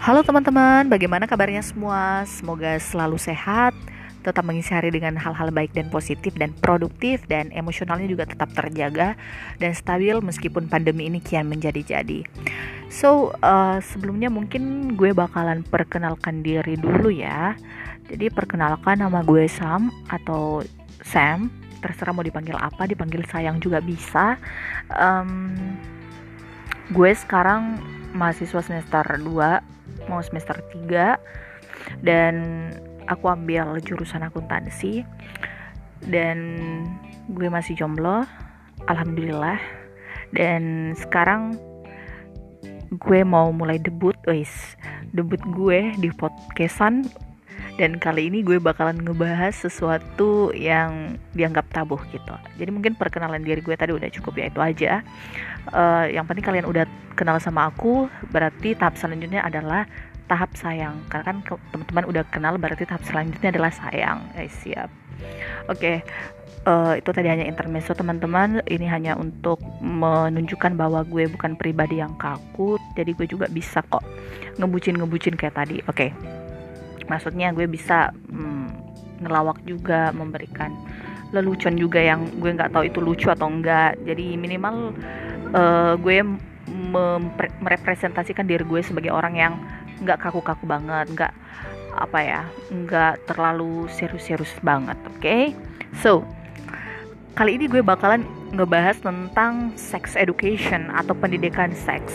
Halo teman-teman, bagaimana kabarnya semua? Semoga selalu sehat, tetap mengisi hari dengan hal-hal baik dan positif dan produktif dan emosionalnya juga tetap terjaga dan stabil meskipun pandemi ini kian menjadi-jadi. So, uh, sebelumnya mungkin gue bakalan perkenalkan diri dulu ya. Jadi perkenalkan nama gue Sam atau Sam, terserah mau dipanggil apa, dipanggil sayang juga bisa. Um, gue sekarang mahasiswa semester 2 mau semester 3 dan aku ambil jurusan akuntansi dan gue masih jomblo alhamdulillah. Dan sekarang gue mau mulai debut guys debut gue di podcastan dan kali ini gue bakalan ngebahas sesuatu yang dianggap tabu gitu. Jadi mungkin perkenalan diri gue tadi udah cukup ya itu aja. Uh, yang penting kalian udah kenal sama aku berarti tahap selanjutnya adalah tahap sayang. Karena kan teman-teman udah kenal berarti tahap selanjutnya adalah sayang. Guys siap. Oke. Uh, eh, itu tadi hanya intermezzo teman-teman. Ini hanya untuk menunjukkan bahwa gue bukan pribadi yang kaku jadi gue juga bisa kok ngebucin ngebucin kayak tadi. Oke. okay maksudnya gue bisa hmm, ngelawak juga memberikan lelucon juga yang gue nggak tahu itu lucu atau enggak jadi minimal uh, gue merepresentasikan diri gue sebagai orang yang nggak kaku-kaku banget nggak apa ya nggak terlalu serius-serius banget oke okay? so kali ini gue bakalan ngebahas tentang sex education atau pendidikan seks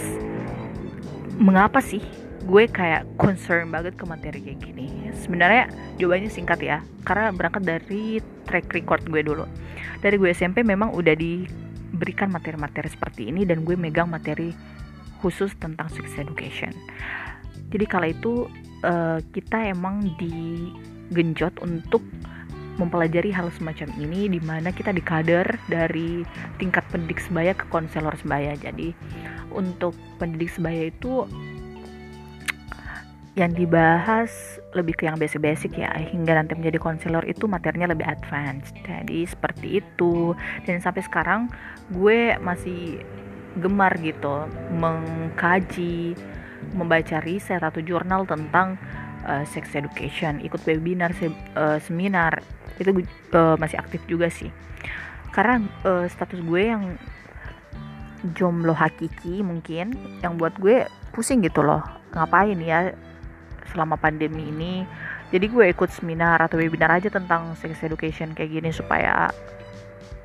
mengapa sih gue kayak concern banget ke materi kayak gini. Sebenarnya jawabannya singkat ya karena berangkat dari track record gue dulu. Dari gue SMP memang udah diberikan materi-materi seperti ini dan gue megang materi khusus tentang sex education. Jadi kala itu uh, kita emang digenjot untuk mempelajari hal semacam ini di mana kita dikader dari tingkat pendidik sebaya ke konselor sebaya. Jadi untuk pendidik sebaya itu yang dibahas lebih ke yang basic-basic ya hingga nanti menjadi konselor itu materinya lebih advance. Jadi seperti itu. Dan sampai sekarang gue masih gemar gitu mengkaji membaca riset atau jurnal tentang uh, sex education ikut webinar se uh, seminar. Itu uh, masih aktif juga sih. Karena uh, status gue yang jomblo hakiki mungkin yang buat gue pusing gitu loh. Ngapain ya selama pandemi ini. Jadi gue ikut seminar atau webinar aja tentang sex education kayak gini supaya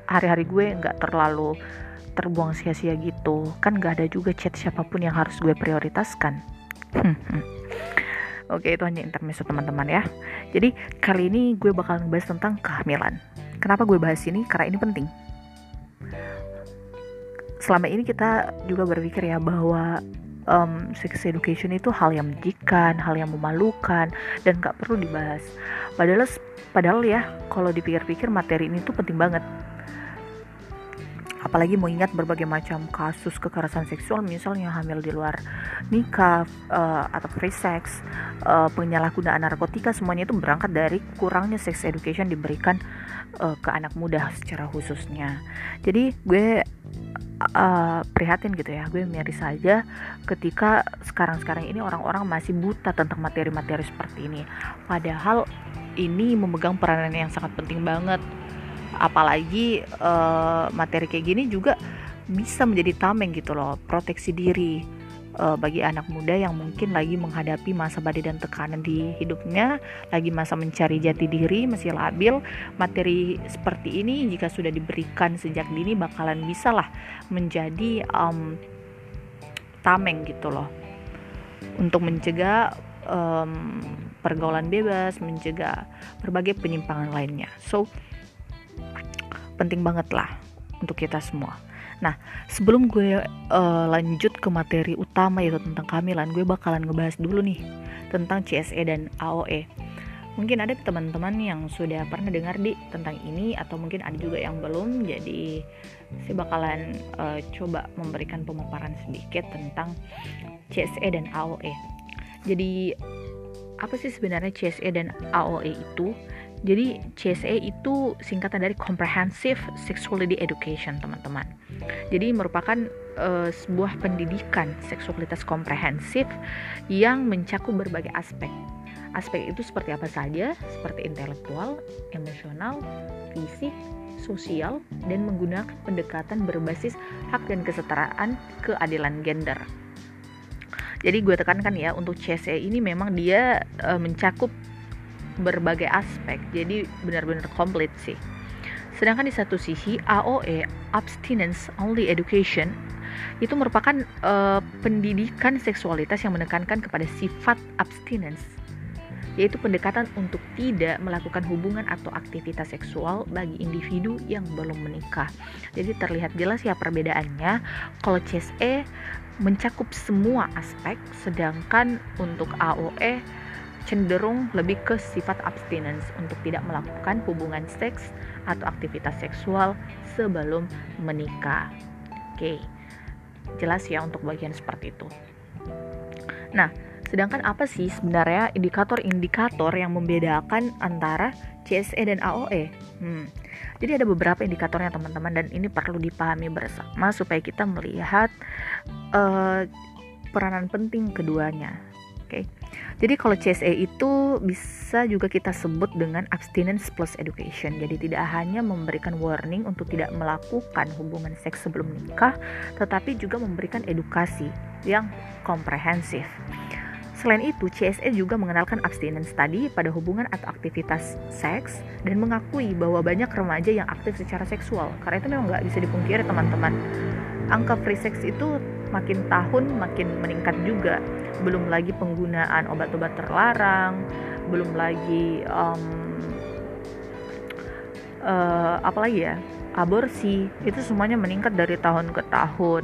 hari-hari gue nggak terlalu terbuang sia-sia gitu. Kan nggak ada juga chat siapa pun yang harus gue prioritaskan. Oke itu hanya intermezzo teman-teman ya. Jadi kali ini gue bakal ngebahas tentang kehamilan. Kenapa gue bahas ini? Karena ini penting. Selama ini kita juga berpikir ya bahwa um, sex education itu hal yang menjijikan, hal yang memalukan dan gak perlu dibahas. Padahal padahal ya kalau dipikir-pikir materi ini tuh penting banget. Apalagi mengingat berbagai macam kasus kekerasan seksual misalnya hamil di luar nikah uh, atau free sex, uh, penyalahgunaan narkotika semuanya itu berangkat dari kurangnya sex education diberikan uh, ke anak muda secara khususnya. Jadi gue uh, prihatin gitu ya gue miris saja ketika sekarang-sekarang ini orang-orang masih buta tentang materi-materi seperti ini padahal ini memegang peranan yang sangat penting banget apalagi uh, materi kayak gini juga bisa menjadi tameng gitu loh proteksi diri uh, bagi anak muda yang mungkin lagi menghadapi masa badai dan tekanan di hidupnya, lagi masa mencari jati diri, masih labil, materi seperti ini jika sudah diberikan sejak dini bakalan bisa lah menjadi um, tameng gitu loh untuk mencegah um, pergaulan bebas, mencegah berbagai penyimpangan lainnya. So penting banget lah untuk kita semua. Nah, sebelum gue uh, lanjut ke materi utama yaitu tentang kehamilan, gue bakalan ngebahas dulu nih tentang CSE dan AOE. Mungkin ada teman-teman yang sudah pernah dengar di tentang ini atau mungkin ada juga yang belum. Jadi saya bakalan uh, coba memberikan pemaparan sedikit tentang CSE dan AOE. Jadi apa sih sebenarnya CSE dan AOE itu? Jadi CSE itu singkatan dari Comprehensive Sexuality Education, teman-teman Jadi merupakan uh, sebuah pendidikan seksualitas komprehensif yang mencakup berbagai aspek. Aspek itu seperti apa saja, seperti intelektual, emosional, fisik, sosial, dan menggunakan pendekatan berbasis hak dan kesetaraan keadilan gender. Jadi gue tekankan ya untuk CSE ini memang dia uh, mencakup berbagai aspek. Jadi benar-benar komplit sih. Sedangkan di satu sisi AOE Abstinence Only Education itu merupakan uh, pendidikan seksualitas yang menekankan kepada sifat abstinence yaitu pendekatan untuk tidak melakukan hubungan atau aktivitas seksual bagi individu yang belum menikah. Jadi terlihat jelas ya perbedaannya. Kalau CSE mencakup semua aspek, sedangkan untuk AOE cenderung lebih ke sifat abstinence untuk tidak melakukan hubungan seks atau aktivitas seksual sebelum menikah. Oke, jelas ya untuk bagian seperti itu. Nah, sedangkan apa sih sebenarnya indikator-indikator yang membedakan antara CSE dan AOE? Hmm. Jadi ada beberapa indikatornya teman-teman dan ini perlu dipahami bersama supaya kita melihat uh, peranan penting keduanya. Oke. Okay? Jadi kalau CSE itu bisa juga kita sebut dengan abstinence plus education. Jadi tidak hanya memberikan warning untuk tidak melakukan hubungan seks sebelum nikah, tetapi juga memberikan edukasi yang komprehensif. Selain itu, CSE juga mengenalkan abstinence tadi pada hubungan atau aktivitas seks dan mengakui bahwa banyak remaja yang aktif secara seksual. Karena itu memang nggak bisa dipungkiri teman-teman. Angka free sex itu makin tahun makin meningkat juga. Belum lagi penggunaan obat-obat terlarang belum lagi um, uh, apa lagi ya aborsi itu semuanya meningkat dari tahun ke tahun.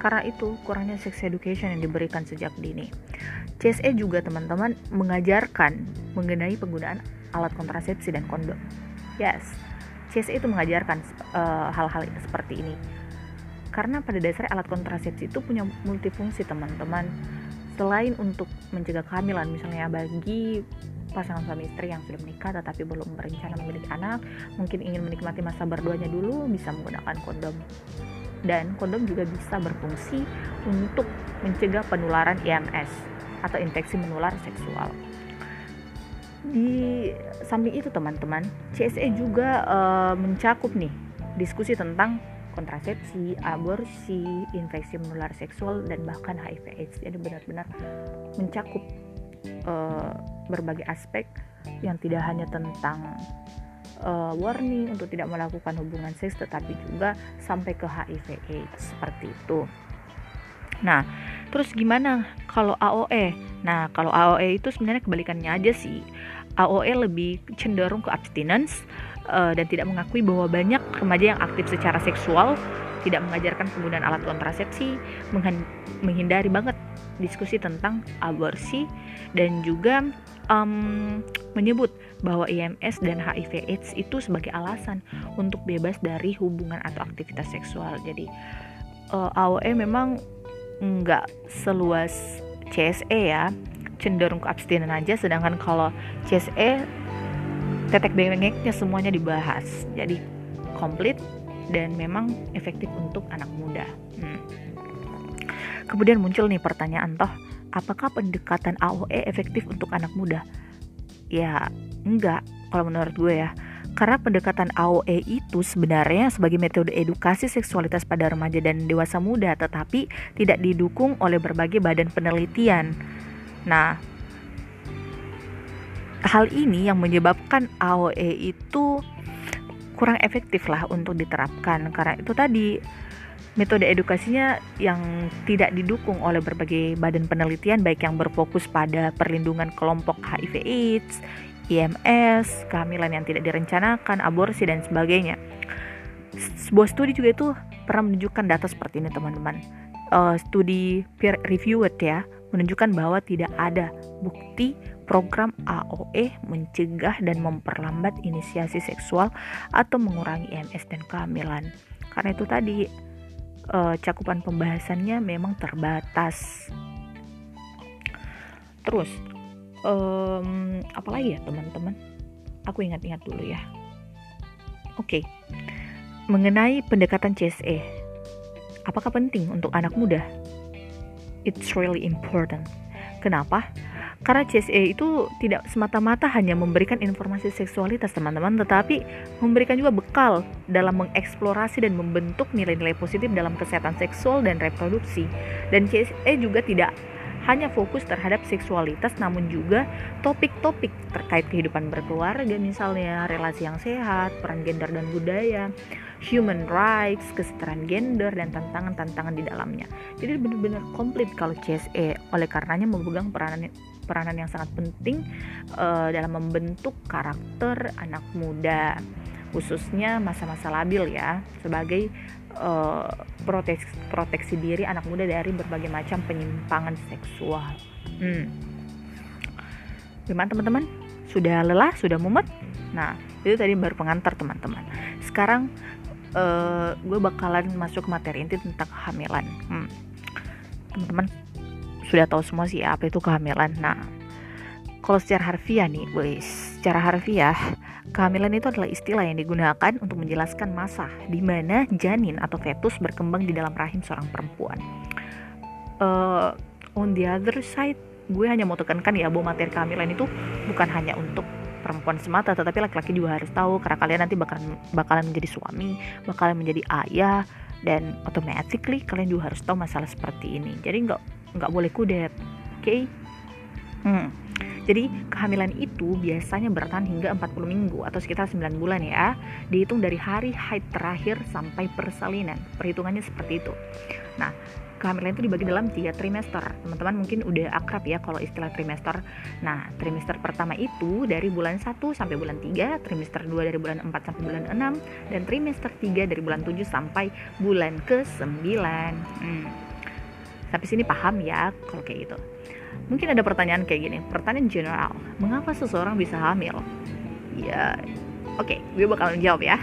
Karena itu kurangnya sex education yang diberikan sejak dini. CSE juga teman-teman mengajarkan mengenai penggunaan alat kontrasepsi dan kondom. Yes CSE itu mengajarkan uh, hal-hal seperti ini karena pada dasarnya alat kontrasepsi itu punya multifungsi teman-teman. Selain untuk mencegah kehamilan misalnya bagi pasangan suami istri yang sudah menikah tetapi belum berencana memiliki anak mungkin ingin menikmati masa berduanya dulu bisa menggunakan kondom. Dan kondom juga bisa berfungsi untuk mencegah penularan IMS atau infeksi menular seksual. Di samping itu teman-teman CSE juga uh, mencakup nih diskusi tentang kontrasepsi, aborsi, infeksi menular seksual dan bahkan HIV/AIDS. Jadi benar-benar mencakup uh, berbagai aspek yang tidak hanya tentang uh, warning untuk tidak melakukan hubungan seks tetapi juga sampai ke HIV/AIDS seperti itu. Nah, terus gimana kalau AOE? Nah, kalau AOE itu sebenarnya kebalikannya aja sih. AOE lebih cenderung ke abstinence uh, dan tidak mengakui bahwa banyak remaja yang aktif secara seksual tidak mengajarkan penggunaan alat kontrasepsi, menghindari banget diskusi tentang aborsi dan juga um, menyebut bahwa IMS dan HIV/AIDS itu sebagai alasan untuk bebas dari hubungan atau aktivitas seksual. Jadi uh, eh, AOE memang nggak seluas CSE ya, cenderung ke abstinen aja. Sedangkan kalau CSE tetek bengeknya semuanya dibahas jadi komplit dan memang efektif untuk anak muda hmm. kemudian muncul nih pertanyaan toh apakah pendekatan AOE efektif untuk anak muda ya enggak kalau menurut gue ya karena pendekatan AOE itu sebenarnya sebagai metode edukasi seksualitas pada remaja dan dewasa muda tetapi tidak didukung oleh berbagai badan penelitian. Nah, hal ini yang menyebabkan AOE itu kurang efektif lah untuk diterapkan karena itu tadi metode edukasinya yang tidak didukung oleh berbagai badan penelitian baik yang berfokus pada perlindungan kelompok HIV AIDS, IMS, kehamilan yang tidak direncanakan, aborsi dan sebagainya. Sebuah studi juga itu pernah menunjukkan data seperti ini teman-teman. Uh, studi peer reviewed ya menunjukkan bahwa tidak ada bukti program AOE mencegah dan memperlambat inisiasi seksual atau mengurangi IMS dan kehamilan. Karena itu tadi e, cakupan pembahasannya memang terbatas. Terus, apa lagi ya teman-teman? Aku ingat-ingat dulu ya. Oke, okay. mengenai pendekatan CSE. Apakah penting untuk anak muda? It's really important. Kenapa? Karena CSE itu tidak semata-mata hanya memberikan informasi seksualitas teman-teman, tetapi memberikan juga bekal dalam mengeksplorasi dan membentuk nilai-nilai positif dalam kesehatan seksual dan reproduksi. Dan CSE juga tidak hanya fokus terhadap seksualitas namun juga topik-topik terkait kehidupan berkeluarga misalnya relasi yang sehat, peran gender dan budaya, human rights, kesetaraan gender dan tantangan-tantangan di dalamnya. Jadi benar-benar komplit kalau CSE oleh karenanya memegang peranan peranan yang sangat penting uh, dalam membentuk karakter anak muda khususnya masa-masa labil ya sebagai uh, proteksi, proteksi diri anak muda dari berbagai macam penyimpangan seksual. Hmm. Gimana teman-teman? Sudah lelah? Sudah mumet? Nah, itu tadi baru pengantar teman-teman. Sekarang uh, gue bakalan masuk materi inti tentang kehamilan. Hmm. Teman-teman sudah tahu semua sih apa itu kehamilan. Nah, kalau secara harfiah nih, guys, secara harfiah Kehamilan itu adalah istilah yang digunakan untuk menjelaskan masa di mana janin atau fetus berkembang di dalam rahim seorang perempuan. Uh, on the other side, gue hanya mau tekankan ya bahwa materi kehamilan itu bukan hanya untuk perempuan semata, tetapi laki-laki juga harus tahu karena kalian nanti bakalan bakalan menjadi suami, bakalan menjadi ayah, dan automatically kalian juga harus tahu masalah seperti ini. Jadi nggak nggak boleh kudet, oke? Okay? Hmm. Jadi kehamilan itu biasanya bertahan hingga 40 minggu atau sekitar 9 bulan ya. Dihitung dari hari haid terakhir sampai persalinan. Perhitungannya seperti itu. Nah, kehamilan itu dibagi dalam tiga trimester. Teman-teman mungkin udah akrab ya kalau istilah trimester. Nah, trimester pertama itu dari bulan 1 sampai bulan 3, trimester 2 dari bulan 4 sampai bulan 6, dan trimester 3 dari bulan 7 sampai bulan ke-9. Hmm. Sampai sini paham ya kalau kayak gitu. Mungkin ada pertanyaan kayak gini, pertanyaan general, mengapa seseorang bisa hamil? Ya, oke, okay, gue bakal menjawab ya.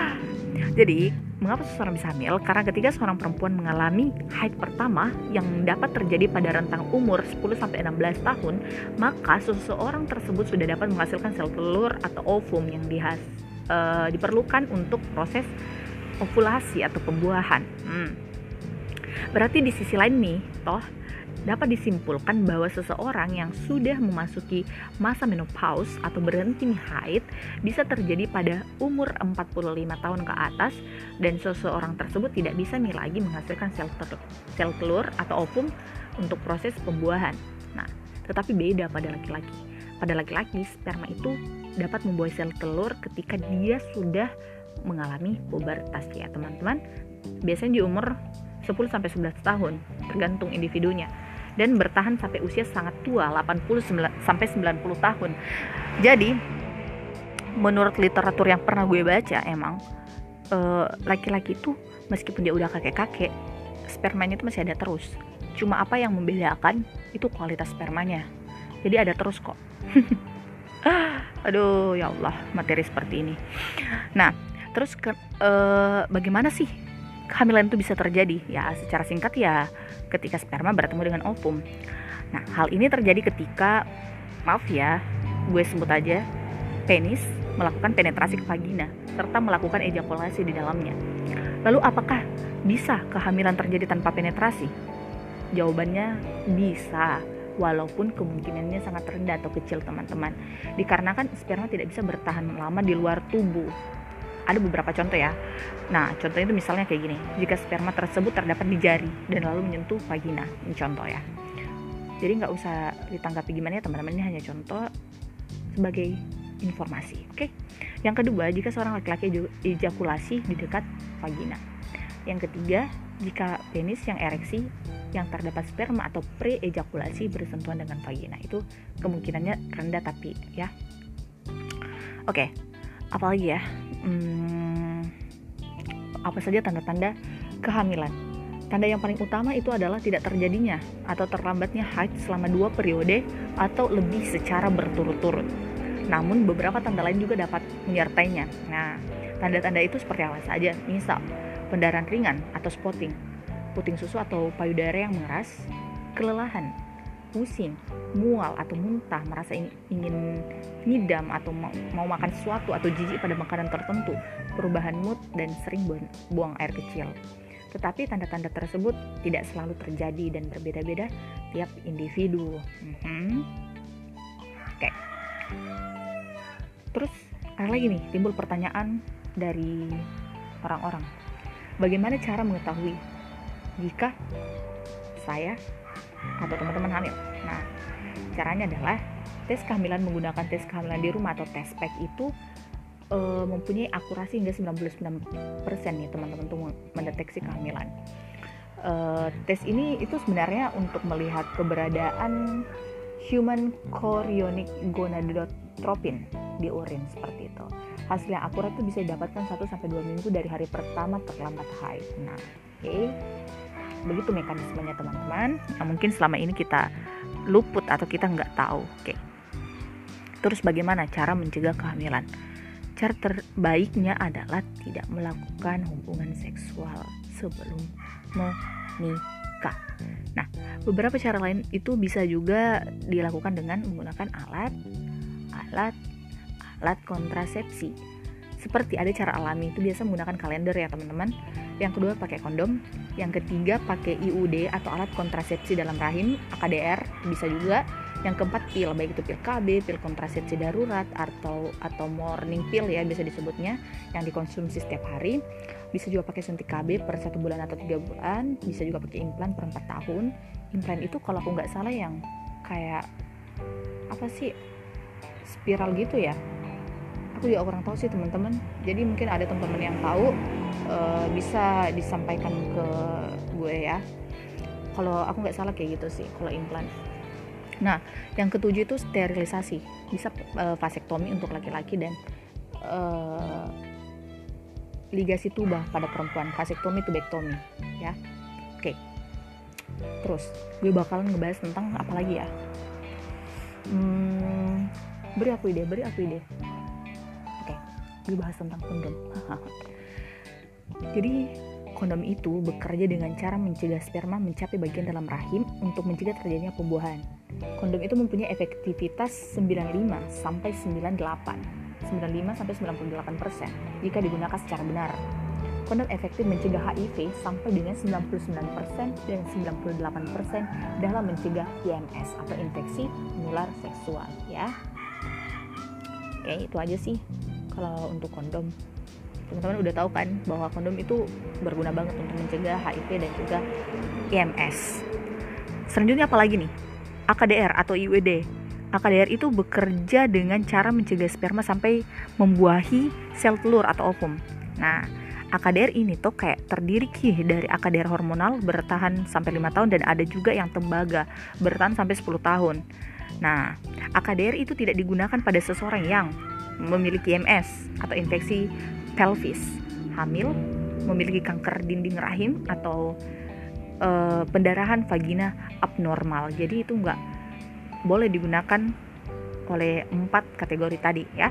Jadi, mengapa seseorang bisa hamil? Karena ketika seorang perempuan mengalami haid pertama yang dapat terjadi pada rentang umur 10-16 tahun, maka seseorang tersebut sudah dapat menghasilkan sel telur atau ovum yang dihas, uh, diperlukan untuk proses ovulasi atau pembuahan. Hmm. Berarti di sisi lain nih, toh dapat disimpulkan bahwa seseorang yang sudah memasuki masa menopause atau berhenti haid bisa terjadi pada umur 45 tahun ke atas dan seseorang tersebut tidak bisa lagi menghasilkan sel, telur, sel telur atau ovum untuk proses pembuahan. Nah, tetapi beda pada laki-laki. Pada laki-laki, sperma itu dapat membuat sel telur ketika dia sudah mengalami pubertas ya, teman-teman. Biasanya di umur 10 sampai 11 tahun, tergantung individunya dan bertahan sampai usia sangat tua 80 sampai 90 tahun. Jadi menurut literatur yang pernah gue baca emang eh, laki-laki itu meskipun dia udah kakek-kakek spermanya itu masih ada terus. Cuma apa yang membedakan itu kualitas spermanya. Jadi ada terus kok. Aduh ya Allah materi seperti ini. Nah terus ke, uh, bagaimana sih kehamilan itu bisa terjadi? Ya secara singkat ya ketika sperma bertemu dengan ovum. Nah, hal ini terjadi ketika maaf ya, gue sebut aja penis melakukan penetrasi ke vagina serta melakukan ejakulasi di dalamnya. Lalu apakah bisa kehamilan terjadi tanpa penetrasi? Jawabannya bisa, walaupun kemungkinannya sangat rendah atau kecil teman-teman. Dikarenakan sperma tidak bisa bertahan lama di luar tubuh ada beberapa contoh ya. Nah, contohnya itu misalnya kayak gini. Jika sperma tersebut terdapat di jari dan lalu menyentuh vagina. Ini contoh ya. Jadi nggak usah ditanggapi gimana ya teman-teman. Ini hanya contoh sebagai informasi. Oke. Yang kedua, jika seorang laki-laki ejakulasi di dekat vagina. Yang ketiga, jika penis yang ereksi yang terdapat sperma atau pre-ejakulasi bersentuhan dengan vagina itu kemungkinannya rendah tapi ya. Oke, apalagi ya hmm, apa saja tanda-tanda kehamilan? Tanda yang paling utama itu adalah tidak terjadinya atau terlambatnya haid selama dua periode atau lebih secara berturut-turut. Namun beberapa tanda lain juga dapat menyertainya. Nah tanda-tanda itu seperti apa saja? Misal pendarahan ringan atau spotting puting susu atau payudara yang mengeras kelelahan pusing, mual atau muntah, merasa ingin ngidam atau mau, makan sesuatu atau jijik pada makanan tertentu, perubahan mood dan sering buang, air kecil. Tetapi tanda-tanda tersebut tidak selalu terjadi dan berbeda-beda tiap individu. Hmm. Oke. Terus ada lagi nih timbul pertanyaan dari orang-orang. Bagaimana cara mengetahui jika saya atau teman-teman hamil? Nah, caranya adalah tes kehamilan menggunakan tes kehamilan di rumah atau tes pack itu uh, mempunyai akurasi hingga 99% nih teman-teman untuk mendeteksi kehamilan. Uh, tes ini itu sebenarnya untuk melihat keberadaan human chorionic gonadotropin di urin seperti itu. Hasil yang akurat itu bisa didapatkan 1 sampai 2 minggu dari hari pertama terlambat haid. Nah, oke. Okay. Begitu mekanismenya teman-teman. Yang mungkin selama ini kita luput atau kita nggak tahu. Oke. Terus bagaimana cara mencegah kehamilan? Cara terbaiknya adalah tidak melakukan hubungan seksual sebelum menikah. Nah, beberapa cara lain itu bisa juga dilakukan dengan menggunakan alat alat alat kontrasepsi. Seperti ada cara alami itu biasa menggunakan kalender ya teman-teman. Yang kedua pakai kondom, yang ketiga pakai IUD atau alat kontrasepsi dalam rahim, AKDR bisa juga. Yang keempat pil baik itu pil KB pil kontrasepsi darurat atau atau morning pill ya bisa disebutnya yang dikonsumsi setiap hari. Bisa juga pakai suntik KB per satu bulan atau tiga bulan. Bisa juga pakai implan per empat tahun. Implan itu kalau aku nggak salah yang kayak apa sih spiral gitu ya. Aku juga kurang tahu sih teman-teman. Jadi mungkin ada teman-teman yang tahu uh, bisa disampaikan ke gue ya kalau aku nggak salah kayak gitu sih kalau implan Nah, yang ketujuh itu sterilisasi. Bisa uh, vasektomi untuk laki-laki dan uh, ligasi tuba pada perempuan. Vasektomi tubektomi, ya. Oke. Terus, gue bakalan ngebahas tentang apa lagi ya? Hmm, beri aku ide, beri aku ide. Oke, gue bahas tentang kondom. Jadi kondom itu bekerja dengan cara mencegah sperma mencapai bagian dalam rahim untuk mencegah terjadinya pembuahan. Kondom itu mempunyai efektivitas 95 sampai 98. 95 sampai 98 persen jika digunakan secara benar. Kondom efektif mencegah HIV sampai dengan 99% dan 98% persen dalam mencegah IMS atau infeksi menular seksual ya. Oke, itu aja sih kalau untuk kondom. Teman-teman udah tahu kan bahwa kondom itu berguna banget untuk mencegah HIV dan juga IMS. Selanjutnya apa lagi nih? AKDR atau IUD. AKDR itu bekerja dengan cara mencegah sperma sampai membuahi sel telur atau ovum. Nah, AKDR ini tuh kayak terdiri kih dari AKDR hormonal bertahan sampai 5 tahun dan ada juga yang tembaga bertahan sampai 10 tahun. Nah, AKDR itu tidak digunakan pada seseorang yang memiliki MS atau infeksi pelvis, hamil, memiliki kanker dinding rahim atau uh, pendarahan vagina abnormal. Jadi itu nggak boleh digunakan oleh empat kategori tadi ya.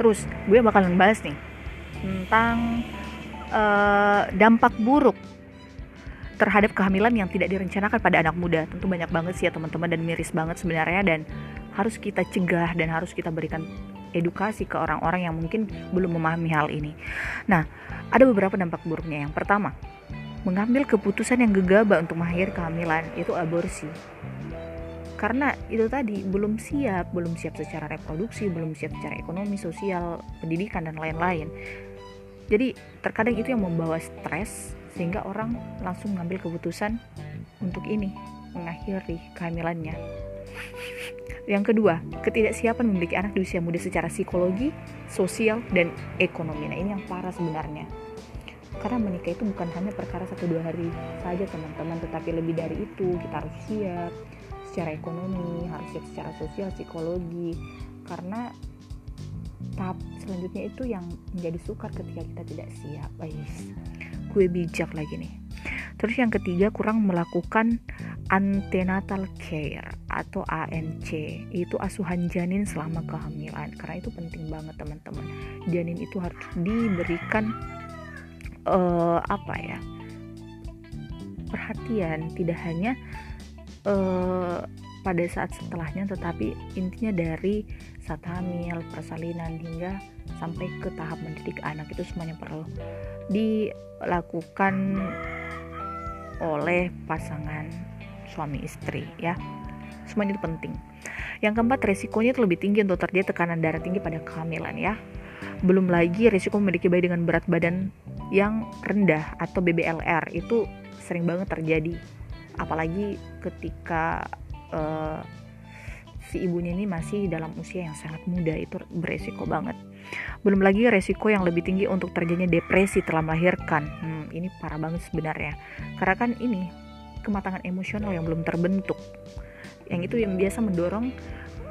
Terus gue bakalan bahas nih tentang uh, dampak buruk terhadap kehamilan yang tidak direncanakan pada anak muda. Tentu banyak banget sih ya teman-teman dan miris banget sebenarnya dan harus kita cegah dan harus kita berikan edukasi ke orang-orang yang mungkin belum memahami hal ini. Nah, ada beberapa dampak buruknya. Yang pertama, mengambil keputusan yang gegabah untuk mengakhiri kehamilan itu aborsi karena itu tadi belum siap, belum siap secara reproduksi, belum siap secara ekonomi, sosial, pendidikan dan lain-lain. Jadi terkadang itu yang membawa stres sehingga orang langsung mengambil keputusan untuk ini mengakhiri kehamilannya. Yang kedua, ketidaksiapan memiliki anak di usia muda secara psikologi, sosial, dan ekonomi. Nah, ini yang parah sebenarnya. Karena menikah itu bukan hanya perkara satu dua hari saja teman-teman tetapi lebih dari itu. Kita harus siap secara ekonomi harus siap secara sosial psikologi. Karena tahap selanjutnya itu yang menjadi sukar ketika kita tidak siap. Guys gue bijak lagi nih terus yang ketiga kurang melakukan antenatal care atau ANC itu asuhan janin selama kehamilan karena itu penting banget teman-teman. Janin itu harus diberikan uh, apa ya perhatian. Tidak hanya uh, pada saat setelahnya tetapi intinya dari 1 saat hamil, persalinan hingga sampai ke tahap mendidik anak. Itu semuanya perlu dilakukan oleh pasangan suami istri ya. Semuanya itu penting. Yang keempat, resikonya itu lebih tinggi untuk terjadi tekanan darah tinggi pada kehamilan ya. Belum lagi resiko memiliki bayi dengan berat badan yang rendah atau BBLR itu sering banget terjadi. Apalagi ketika uh, si ibunya ini masih dalam usia yang sangat muda itu beresiko banget. Belum lagi resiko yang lebih tinggi untuk terjadinya depresi telah melahirkan. Hmm, ini parah banget sebenarnya. Karena kan ini kematangan emosional yang belum terbentuk. Yang itu yang biasa mendorong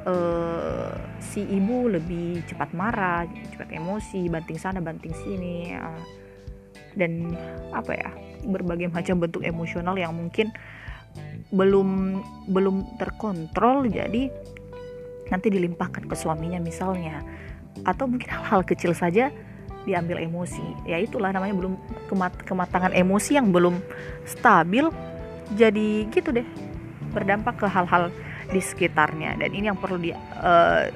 uh, si ibu lebih cepat marah, cepat emosi, banting sana, banting sini. Uh, dan apa ya berbagai macam bentuk emosional yang mungkin belum belum terkontrol jadi nanti dilimpahkan ke suaminya misalnya atau mungkin hal-hal kecil saja diambil emosi. Ya itulah namanya belum kemat kematangan emosi yang belum stabil. Jadi gitu deh berdampak ke hal-hal di sekitarnya. Dan ini yang perlu di, uh,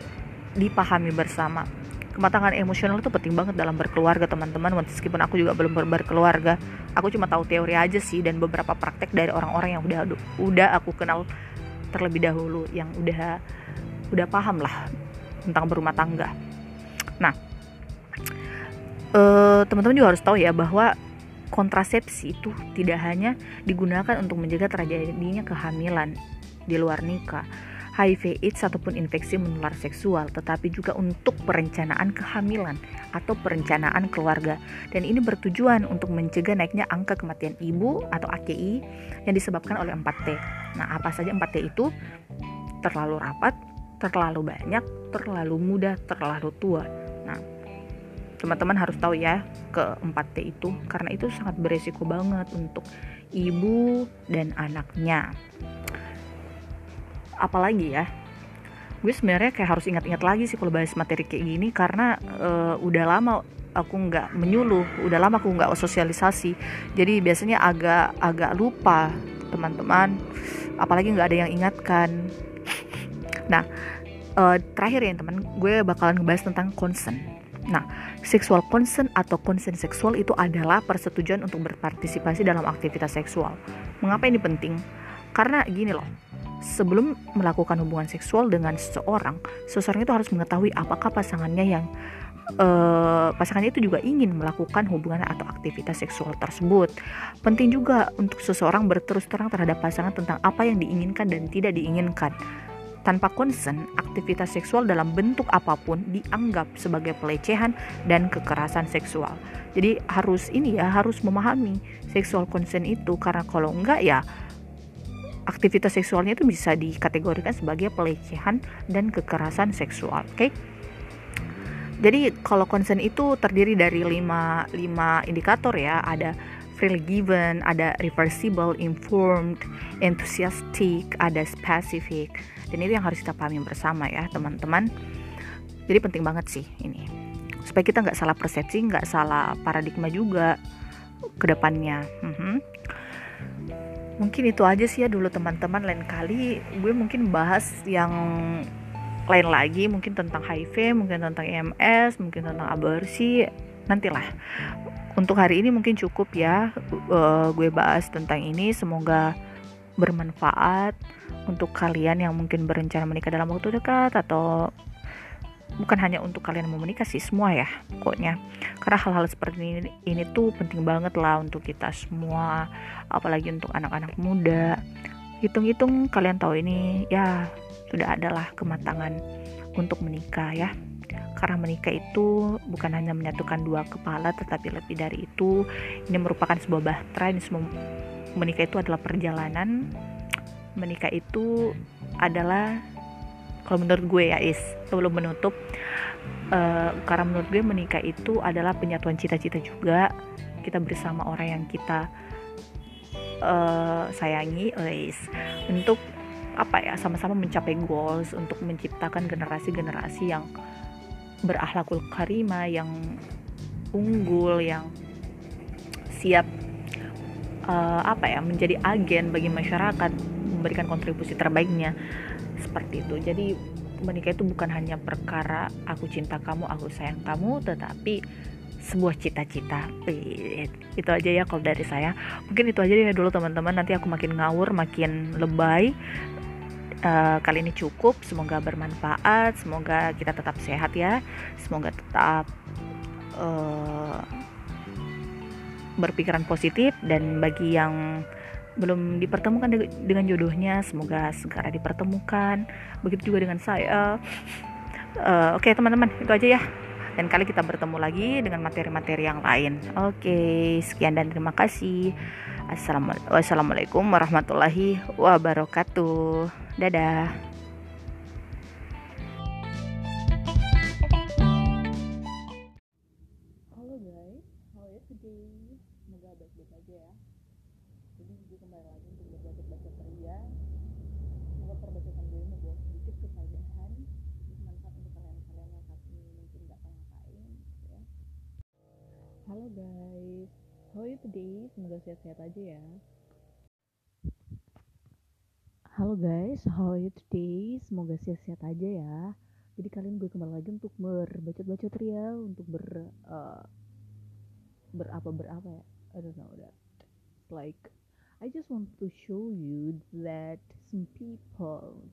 dipahami bersama. Kematangan emosional itu penting banget dalam berkeluarga teman-teman. Meskipun aku juga belum ber berkeluarga aku cuma tahu teori aja sih dan beberapa praktek dari orang-orang yang udah udah aku kenal terlebih dahulu yang udah udah paham lah tentang berumah tangga nah eh, teman-teman juga harus tahu ya bahwa kontrasepsi itu tidak hanya digunakan untuk mencegah terjadinya kehamilan di luar nikah HIV AIDS ataupun infeksi menular seksual, tetapi juga untuk perencanaan kehamilan atau perencanaan keluarga. Dan ini bertujuan untuk mencegah naiknya angka kematian ibu atau AKI yang disebabkan oleh 4T. Nah, apa saja 4T itu? Terlalu rapat, terlalu banyak, terlalu muda, terlalu tua. Teman-teman harus tahu ya ke 4T itu karena itu sangat beresiko banget untuk ibu dan anaknya. Apalagi ya gue sebenarnya kayak harus ingat-ingat lagi sih kalau bahas materi kayak gini karena uh, udah lama aku nggak menyuluh udah lama aku nggak sosialisasi. Jadi biasanya agak agak lupa teman-teman. Apalagi nggak ada yang ingatkan. Nah uh, terakhir ya teman gue bakalan ngebahas tentang consent nah sexual consent atau consent seksual itu adalah persetujuan untuk berpartisipasi dalam aktivitas seksual mengapa ini penting karena gini loh sebelum melakukan hubungan seksual dengan seseorang, seseorang itu harus mengetahui apakah pasangannya yang uh, pasangannya itu juga ingin melakukan hubungan atau aktivitas seksual tersebut. Penting juga untuk seseorang berterus terang terhadap pasangan tentang apa yang diinginkan dan tidak diinginkan. Tanpa konsen, aktivitas seksual dalam bentuk apa pun dianggap sebagai pelecehan dan kekerasan seksual. Jadi harus ini ya, harus memahami seksual konsen itu karena kalau enggak ya aktivitas seksualnya itu bisa dikategorikan sebagai pelecehan dan kekerasan seksual. Oke. Okay? Jadi kalau consent itu terdiri dari lima, lima indikator ya, ada freely given, ada reversible, informed, enthusiastic, ada specific. Dan yang harus kita pahami bersama ya teman-teman. Jadi penting banget sih ini. Supaya kita nggak salah persepsi, nggak salah paradigma juga ke depannya. Mm -hmm mungkin itu aja sih ya dulu teman-teman. Lain kali gue mungkin bahas yang lain lagi. Mungkin tentang HIV mungkin tentang EMS mungkin tentang aborsi. Nantilah. Untuk hari ini mungkin cukup ya uh, gue bahas tentang ini. Semoga bermanfaat untuk kalian yang mungkin berencana menikah dalam waktu dekat atau bukan hanya untuk kalian mau menikah sih semua ya pokoknya. Karena hal-hal seperti ini ini tuh penting banget lah untuk kita semua apalagi untuk anak-anak muda. Hitung-hitung kalian tahu ini ya sudah adalah kematangan untuk menikah ya. Karena menikah itu bukan hanya menyatukan dua kepala tetapi lebih dari itu ini merupakan sebuah bahtera ini semua menikah itu adalah perjalanan menikah itu adalah kalau menurut gue ya is sebelum menutup uh, karena menurut gue menikah itu adalah penyatuan cita-cita juga. Kita bersama orang yang kita uh, sayangi is. Untuk apa ya sama-sama mencapai goals untuk menciptakan generasi-generasi yang berakhlakul karima yang unggul yang siap uh, apa ya menjadi agen bagi masyarakat memberikan kontribusi terbaiknya. Seperti itu. Jadi menikah itu bukan hanya perkara aku cinta kamu aku sayang kamu tetapi sebuah cita-cita. Itu aja ya kalau dari saya. Mungkin itu aja ya dulu teman-teman. Nanti aku makin ngawur makin lebay. Uh, kali ini cukup. Semoga bermanfaat. Semoga kita tetap sehat ya. Semoga tetap uh, berpikiran positif. Dan bagi yang belum dipertemukan dengan jodohnya semoga segera dipertemukan. Begitu juga dengan saya. Uh, oke okay, teman-teman itu aja ya. Dan kali kita bertemu lagi dengan materi-materi yang lain. Oke sekian dan terima kasih. Assalamualaikum warahmatullahi wabarakatuh. Dadah today? Semoga sehat-sehat aja ya. Halo guys, how are you today? Semoga sehat-sehat aja ya. Jadi kalian gue kembali lagi untuk berbacot-bacot ria, untuk ber uh, berapa berapa ya? I don't know that. Like I just want to show you that some people